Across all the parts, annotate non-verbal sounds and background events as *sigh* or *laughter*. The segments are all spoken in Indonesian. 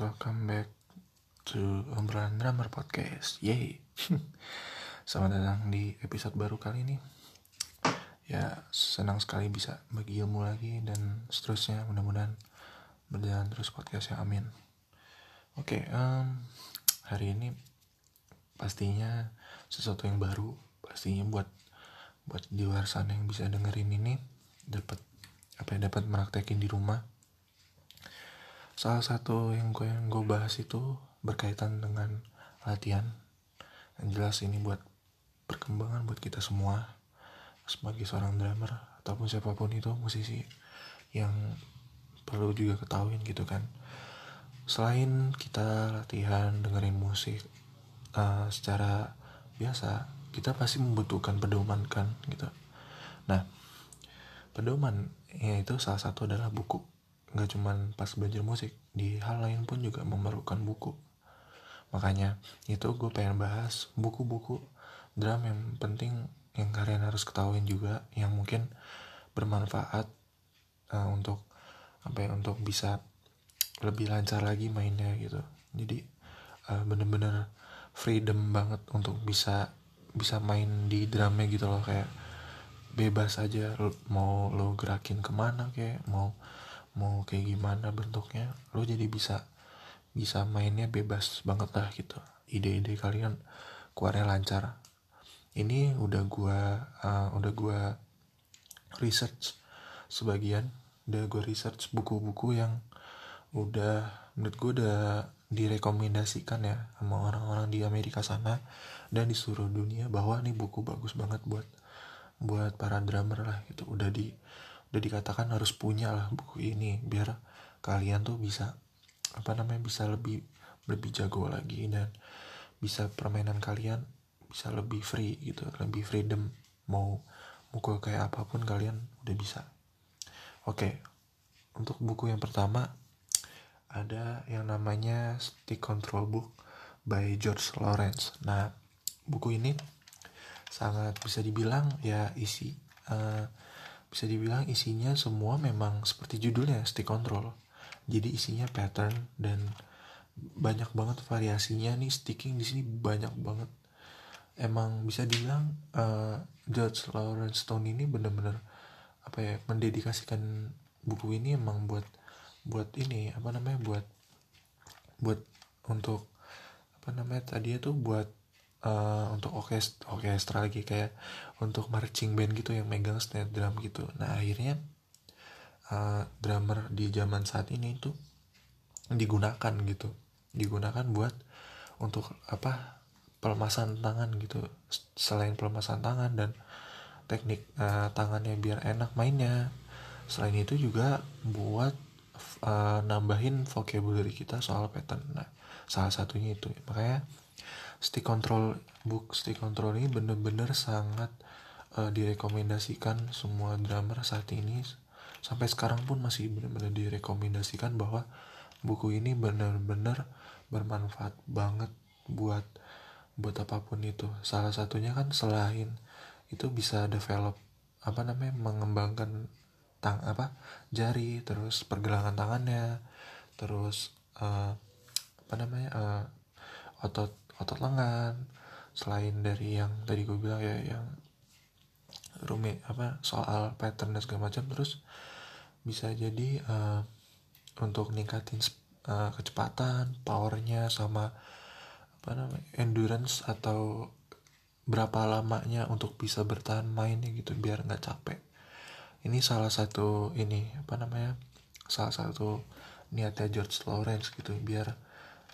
welcome back to obrolan drummer podcast. Yay. *laughs* Selamat datang di episode baru kali ini. Ya, senang sekali bisa bagi ilmu lagi dan seterusnya. Mudah-mudahan berjalan terus podcastnya. Amin. Oke, um, hari ini pastinya sesuatu yang baru. Pastinya buat buat di luar sana yang bisa dengerin ini dapat apa ya dapat meraktekin di rumah salah satu yang gue yang gue bahas itu berkaitan dengan latihan. Yang jelas ini buat perkembangan buat kita semua. Sebagai seorang drummer ataupun siapa pun itu musisi yang perlu juga ketahuin gitu kan. Selain kita latihan dengerin musik uh, secara biasa kita pasti membutuhkan pedoman kan gitu. Nah pedoman ya itu salah satu adalah buku nggak cuman pas belajar musik di hal lain pun juga memerlukan buku. Makanya itu gue pengen bahas buku-buku drum yang penting yang kalian harus ketahuin juga yang mungkin bermanfaat uh, untuk apa ya untuk bisa lebih lancar lagi mainnya gitu. Jadi uh, bener-bener freedom banget untuk bisa bisa main di drumnya gitu loh. Kayak bebas aja mau lo gerakin ke mana kayak mau mau kayak gimana bentuknya lo jadi bisa bisa mainnya bebas banget lah gitu. Ide-ide kalian keluarnya lancar. Ini udah gua uh, udah gua research sebagian udah gua research buku-buku yang udah menurut gua udah direkomendasikan ya sama orang-orang di Amerika sana dan di seluruh dunia bahwa nih buku bagus banget buat buat para drummer lah gitu. Udah di udah dikatakan harus punya lah buku ini biar kalian tuh bisa apa namanya bisa lebih lebih jago lagi dan bisa permainan kalian bisa lebih free gitu lebih freedom. Mau mukul kayak apa pun kalian udah bisa. Oke untuk buku yang pertama ada yang namanya Stick Control Book by George Lawrence. Nah buku ini sangat bisa dibilang ya isi uh, bisa dibilang isinya semua memang seperti judulnya stick control. Jadi isinya pattern dan banyak banget variasinya nih sticking di sini banyak banget. Emang bisa dibilang uh, George Lawrence Stone ini bener-bener apa ya mendedikasikan buku ini emang buat buat ini apa namanya buat buat untuk apa namanya tadi itu buat uh, untuk orkestra, orkestra lagi kayak untuk marching band gitu yang megang snare drum gitu. Nah akhirnya uh, drummer di zaman saat ini itu digunakan gitu. Digunakan buat untuk apa pelemasan tangan gitu. Selain pelemasan tangan dan teknik uh, tangannya biar enak mainnya selain itu juga buat uh, nambahin vocabulary kita soal pattern. Nah salah satunya itu. Makanya stick control book stick control ini bener-bener sangat uh, direkomendasikan semua drummer saat ini. Sampai sekarang pun masih bener-bener direkomendasikan bahwa buku ini bener-bener bermanfaat banget buat buat apa pun itu. Salah satunya kan selain itu bisa develop apa namanya mengembangkan tang apa jari terus pergelangan tangannya terus uh, apa namanya uh, otot otot lengan. Selain dari yang tadi gue bilang ya yang rumit apa soal pattern dan segala macam terus bisa jadi uh, untuk ningkatin uh, kecepatan powernya sama apa namanya endurance atau berapa lamanya untuk bisa bertahan mainnya gitu biar nggak capek. Ini salah satu ini apa namanya salah satu niatnya George Lawrence gitu biar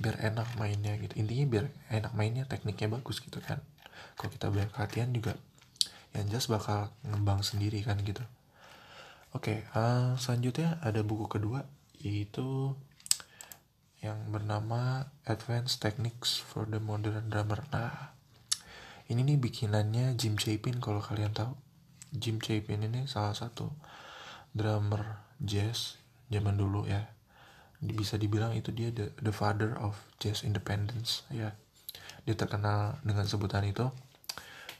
biar enak mainnya gitu. Intinya biar enak mainnya tekniknya bagus gitu kan. Kalau kita banyak latihan juga yang jelas bakal ngembang sendiri kan gitu. Oke okay, uh, selanjutnya ada buku kedua yaitu yang bernama Advanced Techniques for the Modern Drummer. Nah ini nih bikinannya Jim Chapin kalau kalian tahu. Jim Chapin ini salah satu drummer jazz zaman dulu ya bisa dibilang itu dia the, the father of jazz independence. Ya. Dia terkenal dengan sebutan itu.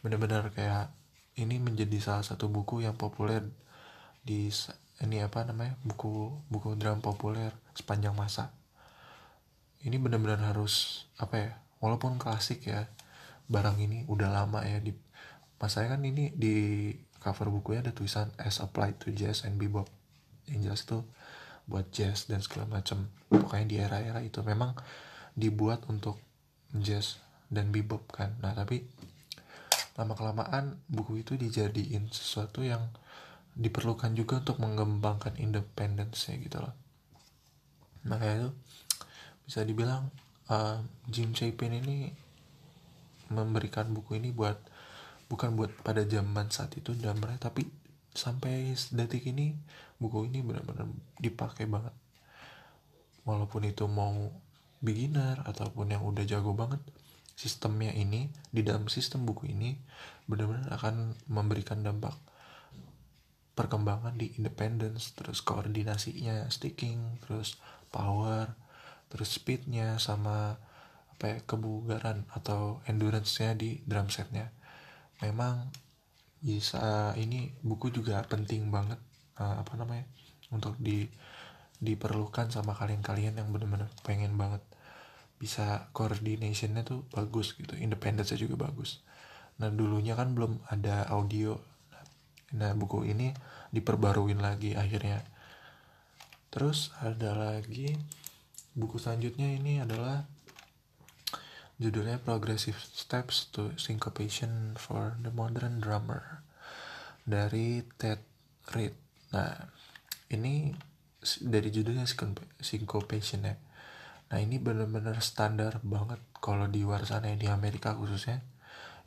Benar-benar kayak ini menjadi salah satu buku yang populer di ini apa namanya buku buku drum populer sepanjang masa. Ini benar-benar harus apa ya walaupun klasik ya barang ini udah lama ya di masanya kan ini di cover bukunya ada tulisan as applied to jazz and bebop. Yang jelas itu buat jazz dan segala macam pokoknya di era-era itu memang dibuat untuk jazz dan bebop kan. Nah tapi lama kelamaan buku itu dijadiin sesuatu yang diperlukan juga untuk mengembangkan independence gitu loh. Makanya itu bisa dibilang uh, Jim Chapin ini memberikan buku ini buat bukan buat pada zaman saat itu drummer tapi sampai detik ini buku ini benar-benar dipakai banget. Walaupun itu mau beginner ataupun yang udah jago banget sistemnya ini di dalam sistem buku ini benar-benar akan memberikan dampak perkembangan di independence terus koordinasinya sticking terus power terus speednya sama apa ya kebugaran atau endurance-nya di drum setnya. Memang bisa ini buku juga penting banget uh, apa namanya untuk di diperlukan sama kalian-kalian yang benar-benar pengen banget bisa coordinationnya tuh bagus gitu independence juga bagus. Nah dulunya kan belum ada audio. Nah buku ini diperbaruin lagi akhirnya. Terus ada lagi buku selanjutnya ini adalah Judulnya Progressive Steps to Syncopation for the Modern Drummer dari Ted Reed. Nah, ini dari judulnya Syncopation ya. Nah, ini benar-benar standar banget kalau di luar sana ya, di Amerika khususnya.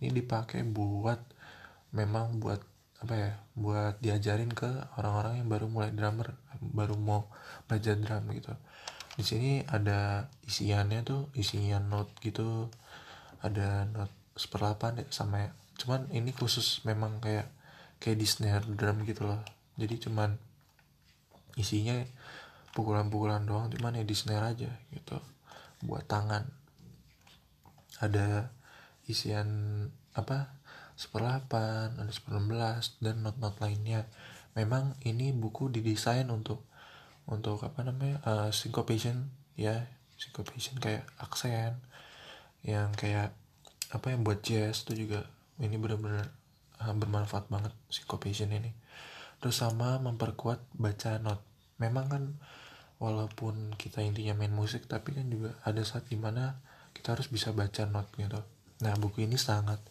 Ini dipakai buat memang buat apa ya buat diajarin ke orang-orang yang baru mulai drummer baru mau belajar drum gitu di sini ada isiannya tuh isian note gitu. Ada note seperlapan deh sama ya. Cuman ini khusus memang kayak kayak di snare drum gitu loh. Jadi cuman isinya pukulan-pukulan doang cuman ya di snare aja gitu. Buat tangan. Ada isian apa seperlapan ada seperlembelas dan not-not lainnya. Memang ini buku didesain untuk untuk apa namanya uh, syncopation ya syncopation kayak aksen yang kayak apa yang buat jazz itu juga. Ini benar-benar uh, bermanfaat banget syncopation ini. Terus sama memperkuat baca not. Memang kan walaupun kita intinya main musik tapi kan juga ada saat di mana kita harus bisa baca not gitu. Nah buku ini sangat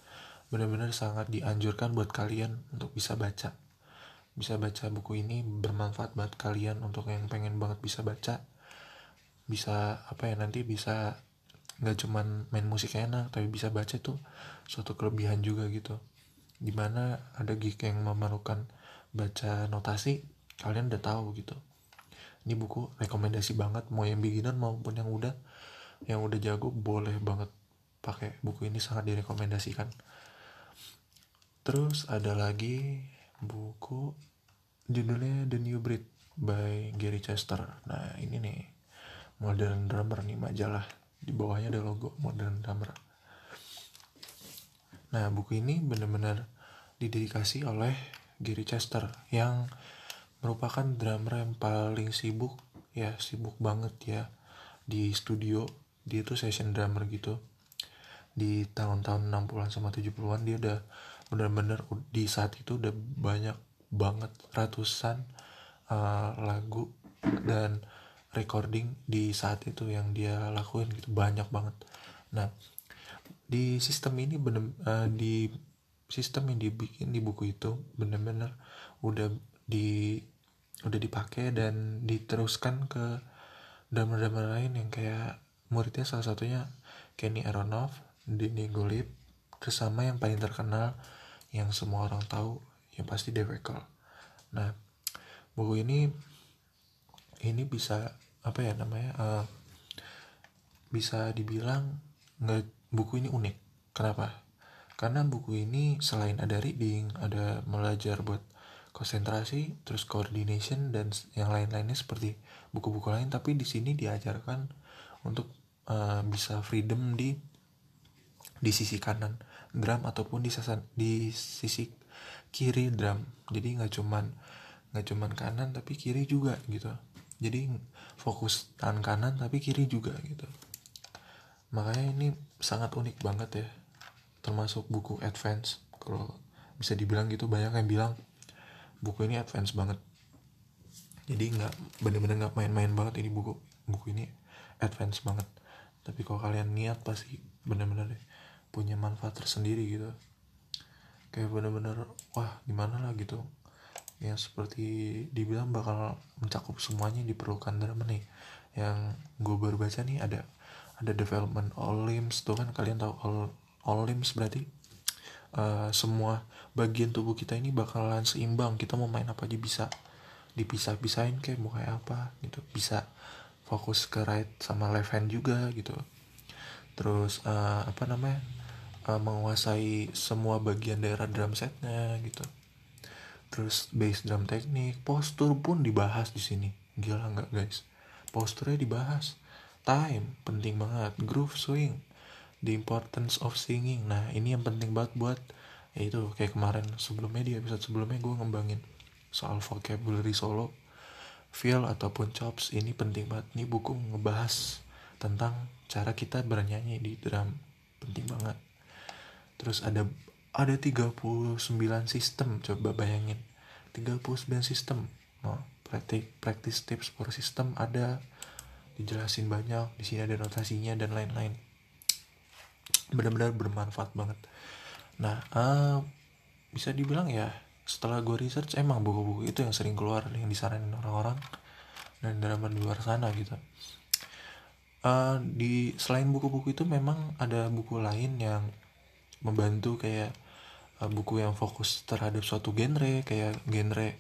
benar-benar sangat dianjurkan buat kalian untuk bisa baca bisa baca buku ini bermanfaat buat kalian untuk yang pengen banget bisa baca. Bisa apa ya nanti bisa nggak cuman main musik enak tapi bisa baca tuh suatu kelebihan juga gitu. Di mana ada geek yang memerlukan baca notasi kalian udah tahu gitu. Ini buku rekomendasi banget mau yang beginner maupun yang udah yang udah jago boleh banget pakai buku ini sangat direkomendasikan. Terus ada lagi buku judulnya The New Breed by Gary Chester. Nah ini nih Modern Drummer nih majalah. Di bawahnya ada logo Modern Drummer. Nah buku ini benar-benar didedikasi oleh Gary Chester yang merupakan drummer yang paling sibuk ya sibuk banget ya di studio. Dia tuh session drummer gitu. Di tahun-tahun 60-an sama 70-an dia udah bener-bener di saat itu udah banyak banget ratusan uh, lagu dan recording di saat itu yang dia lakuin gitu banyak banget. Nah di sistem ini bener uh, di sistem yang dibikin di buku itu bener-bener udah di udah dipakai dan diteruskan ke drummer-drummer lain yang kayak muridnya salah satunya Kenny Aronoff, Denny Golip, terus yang paling terkenal yang semua orang tahu yang pasti Dave nah buku ini ini bisa apa ya namanya uh, bisa dibilang nggak buku ini unik. Kenapa? Karena buku ini selain ada reading ada belajar buat konsentrasi terus coordination dan yang lain-lainnya seperti buku-buku lain tapi di sini diajarkan untuk uh, bisa freedom di di sisi kanan drum ataupun di sasan di sisi kiri drum. Jadi nggak cuman nggak cuman kanan tapi kiri juga gitu. Jadi fokus tangan kanan tapi kiri juga gitu. Makanya ini sangat unik banget ya. Termasuk buku advance. Kalau bisa dibilang gitu banyak yang bilang buku ini advance banget. Jadi nggak bener-bener nggak main-main banget ini buku buku ini advance banget. Tapi kalau kalian niat pasti bener-bener deh punya manfaat tersendiri gitu. Kayak bener-bener wah gimana lah gitu. Yang seperti dibilang bakal mencakup semuanya diperlukan. Drama nih yang gue baru baca nih ada ada development all limbs. Tuh kan kalian tahu all all limbs berarti uh, semua bagian tubuh kita ini bakalan seimbang. Kita mau main apa aja bisa. Dipisah-pisahin kayak mau kayak apa gitu. Bisa fokus ke right sama left hand juga gitu. Terus uh, apa namanya uh, menguasai semua bagian daerah drum setnya gitu. Terus bass drum teknik postur pun dibahas di sini. Gila nggak guys? Posturnya dibahas. Time penting banget. Groove swing the importance of singing. Nah ini yang penting banget buat ya itu kayak kemarin sebelumnya di episode sebelumnya gue ngembangin soal vocabulary solo feel ataupun chops. Ini penting banget. Ini buku ngebahas tentang cara kita bernyanyi di drum. Penting banget terus ada ada 39 sistem coba bayangin. 39 sistem no, practice, practice tips for system ada dijelasin banyak di sini ada notasinya dan lain-lain. Benar-benar bermanfaat banget. Nah uh, bisa dibilang ya setelah gue research emang buku-buku itu yang sering keluar yang disaranin orang-orang dan dalam di luar sana gitu. Uh, di selain buku-buku itu memang ada buku lain yang membantu kayak uh, buku yang fokus terhadap suatu genre kayak genre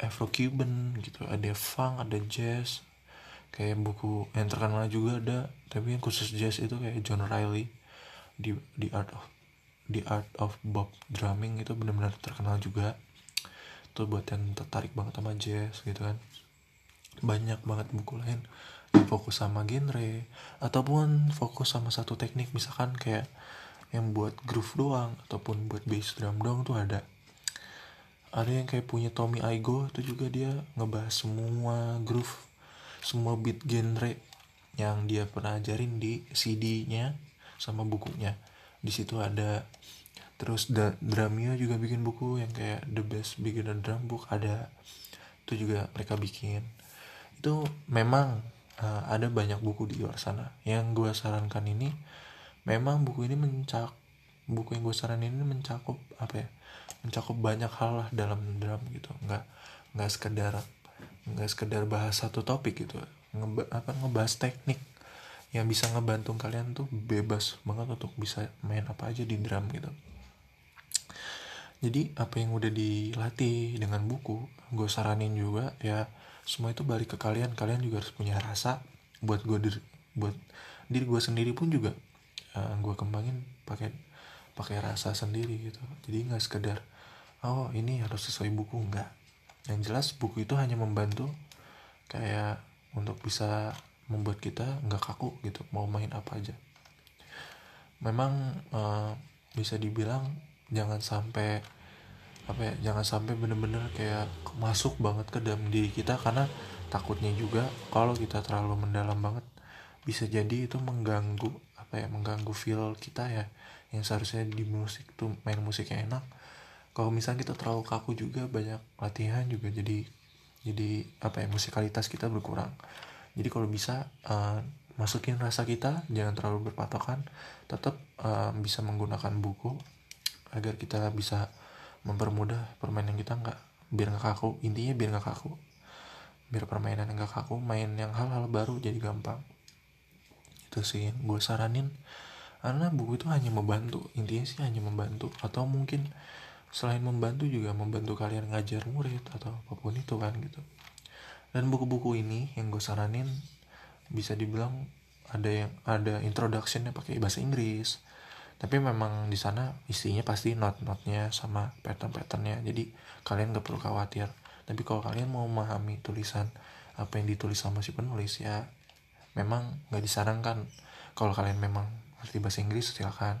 Afro Cuban gitu. Ada funk ada jazz kayak buku yang terkenal juga ada. Tapi yang khusus jazz itu kayak John Riley di di art of The Art of Bob Drumming itu benar-benar terkenal juga. Itu buat yang tertarik banget sama jazz gitu kan. Banyak banget buku lain yang fokus sama genre ataupun fokus sama satu teknik misalkan kayak yang buat groove doang ataupun buat bass drum doang tuh ada. Ada yang kayak punya Tommy Igo itu juga dia ngebahas semua groove semua beat genre yang dia pernah ajarin di CD-nya sama bukunya. Di situ ada terus da Dramio juga bikin buku yang kayak The Best Beginner Drum Book ada. Itu juga mereka bikin. Itu memang uh, ada banyak buku di luar sana. Yang gue sarankan ini memang buku ini mencak buku yang gue saranin ini mencakup apa ya mencakup banyak hal lah dalam drum gitu. Nggak nggak sekedar nggak sekedar bahas satu topik gitu. Ngeba, apa ngebahas teknik yang bisa ngebantu kalian tuh bebas banget untuk bisa main apa aja di drum gitu. Jadi apa yang udah dilatih dengan buku gue saranin juga ya semua itu balik ke kalian. Kalian juga harus punya rasa buat gue buat diri gue sendiri pun juga uh, gue kembangin pakai pakai rasa sendiri gitu. Jadi nggak sekedar oh ini harus sesuai buku. Nggak. Yang jelas buku itu hanya membantu kayak untuk bisa membuat kita nggak kaku gitu mau main apa aja. Memang uh, bisa dibilang jangan sampai apa ya jangan sampai bener-bener kayak masuk banget ke dalam diri kita karena takutnya juga kalau kita terlalu mendalam banget bisa jadi itu mengganggu apa ya mengganggu feel kita ya yang seharusnya di musik tuh main musik yang enak. Kalau misalnya kita terlalu kaku juga banyak latihan juga jadi jadi apa ya musikalitas kita berkurang. Jadi kalau bisa uh, masukin rasa kita jangan terlalu berpatokan tetap uh, bisa menggunakan buku agar kita bisa mempermudah permainan kita nggak biar nggak kaku. Intinya biar nggak kaku. Biar permainan nggak kaku main yang hal-hal baru jadi gampang itu sih gue saranin. Karena buku itu hanya membantu intinya sih hanya membantu. Atau mungkin selain membantu juga membantu kalian ngajar murid atau apa pun itu kan gitu. Dan buku-buku ini yang gue saranin bisa dibilang ada yang ada introductionnya pakai bahasa Inggris. Tapi memang di sana isinya pasti not-notnya sama pattern-patternnya. Jadi kalian gak perlu khawatir. Tapi kalau kalian mau memahami tulisan apa yang ditulis sama si penulis ya memang gak disarankan. Kalau kalian memang ngerti bahasa Inggris silakan.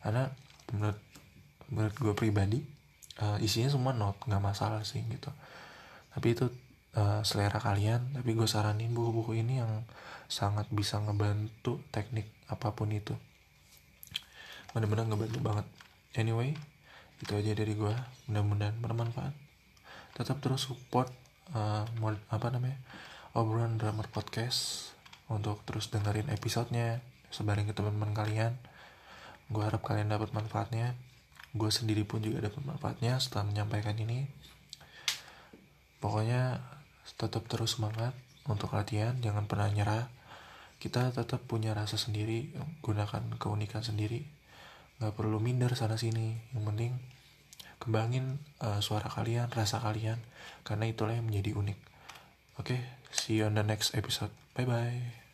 Karena menurut menurut gue pribadi uh, isinya semua not nggak masalah sih gitu. Tapi itu uh, selera kalian. Tapi gue saranin buku-buku ini yang sangat bisa ngebantu teknik apa pun itu. Bener-bener ngebantu banget. Anyway itu aja dari gue mudah-mudahan bermanfaat. Tetap terus support uh, apa namanya obrolan drummer podcast untuk terus dengerin episodenya sebarin ke teman-teman kalian. Gue harap kalian dapat manfaatnya. Gue sendiri pun juga dapat manfaatnya setelah menyampaikan ini. Pokoknya tetap terus semangat untuk latihan jangan pernah nyerah. Kita tetap punya rasa sendiri gunakan keunikan sendiri. Nggak perlu minder sana sini yang penting kembangin uh, suara kalian rasa kalian karena itulah yang menjadi unik see you on the next episode. Bye bye